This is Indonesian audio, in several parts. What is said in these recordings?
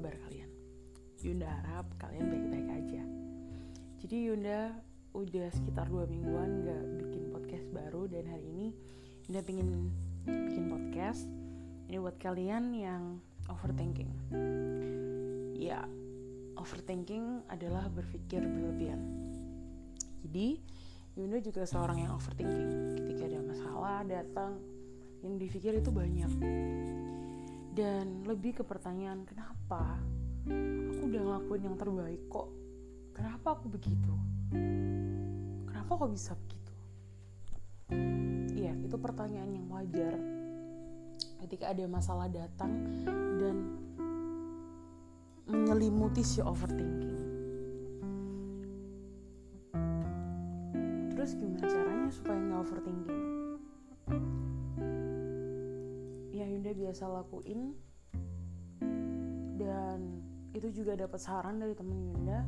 kabar kalian? Yunda harap kalian baik-baik aja. Jadi Yunda udah sekitar dua mingguan gak bikin podcast baru dan hari ini Yunda pengen bikin podcast. Ini buat kalian yang overthinking. Ya, overthinking adalah berpikir berlebihan. Jadi Yunda juga seorang yang overthinking. Ketika ada masalah datang, yang dipikir itu banyak dan lebih ke pertanyaan kenapa aku udah ngelakuin yang terbaik kok? Kenapa aku begitu? Kenapa kok bisa begitu? Iya itu pertanyaan yang wajar. Ketika ada masalah datang dan menyelimuti si overthinking. Terus gimana caranya supaya nggak overthinking Yunda biasa lakuin. Dan itu juga dapat saran dari temen Yunda.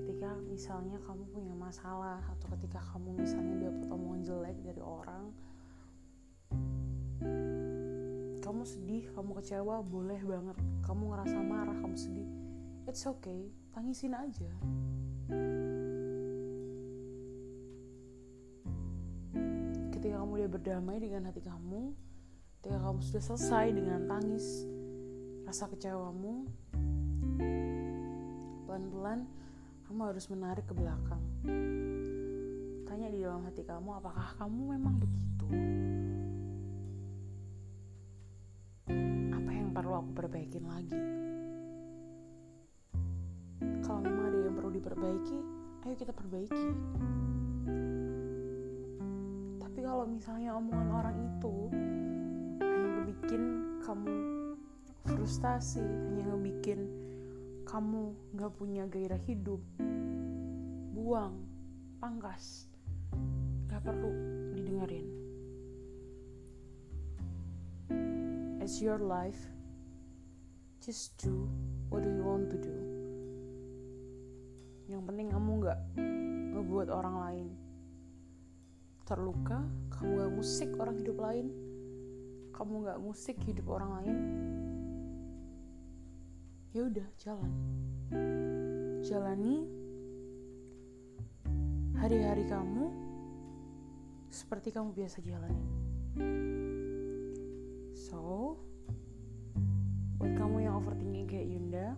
Ketika misalnya kamu punya masalah atau ketika kamu misalnya dapat omongan jelek dari orang kamu sedih, kamu kecewa, boleh banget. Kamu ngerasa marah, kamu sedih. It's okay, tangisin aja. Ketika kamu udah berdamai dengan hati kamu ketika kamu sudah selesai dengan tangis rasa kecewamu pelan-pelan kamu harus menarik ke belakang. Tanya di dalam hati kamu apakah kamu memang begitu? Apa yang perlu aku perbaikin lagi? Kalau memang ada yang perlu diperbaiki ayo kita perbaiki. Tapi kalau misalnya omongan orang itu bikin kamu frustasi hanya ngebikin kamu gak punya gairah hidup buang pangkas gak perlu didengerin. It's your life. Just do what do you want to do. Yang penting kamu gak ngebuat orang lain terluka kamu gak musik orang hidup lain kamu nggak musik hidup orang lain ya udah jalan. Jalani hari-hari kamu seperti kamu biasa jalani so buat kamu yang overthinking kayak Yunda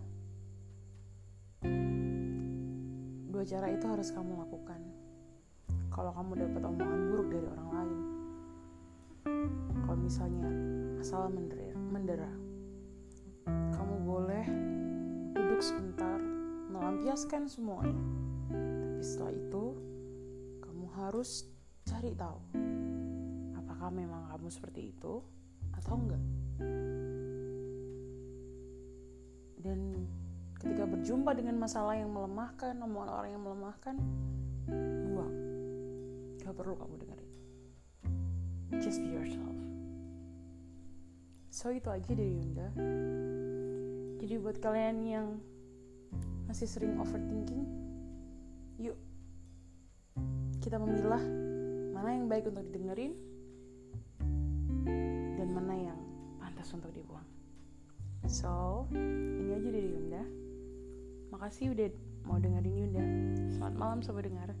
dua cara itu harus kamu lakukan. Kalau kamu dapat omongan buruk dari orang lain misalnya masalah mendera, mendera. Kamu boleh duduk sebentar melampiaskan semuanya. Tapi setelah itu kamu harus cari tahu apakah memang kamu seperti itu atau enggak. Dan ketika berjumpa dengan masalah yang melemahkan omongan orang yang melemahkan buang. Gak perlu kamu dengerin. Just be yourself so itu aja dari Yunda. Jadi buat kalian yang masih sering overthinking yuk kita memilah mana yang baik untuk didengerin dan mana yang pantas untuk dibuang. So ini aja dari Yunda. Makasih udah mau dengerin Yunda. Selamat malam sobat dengar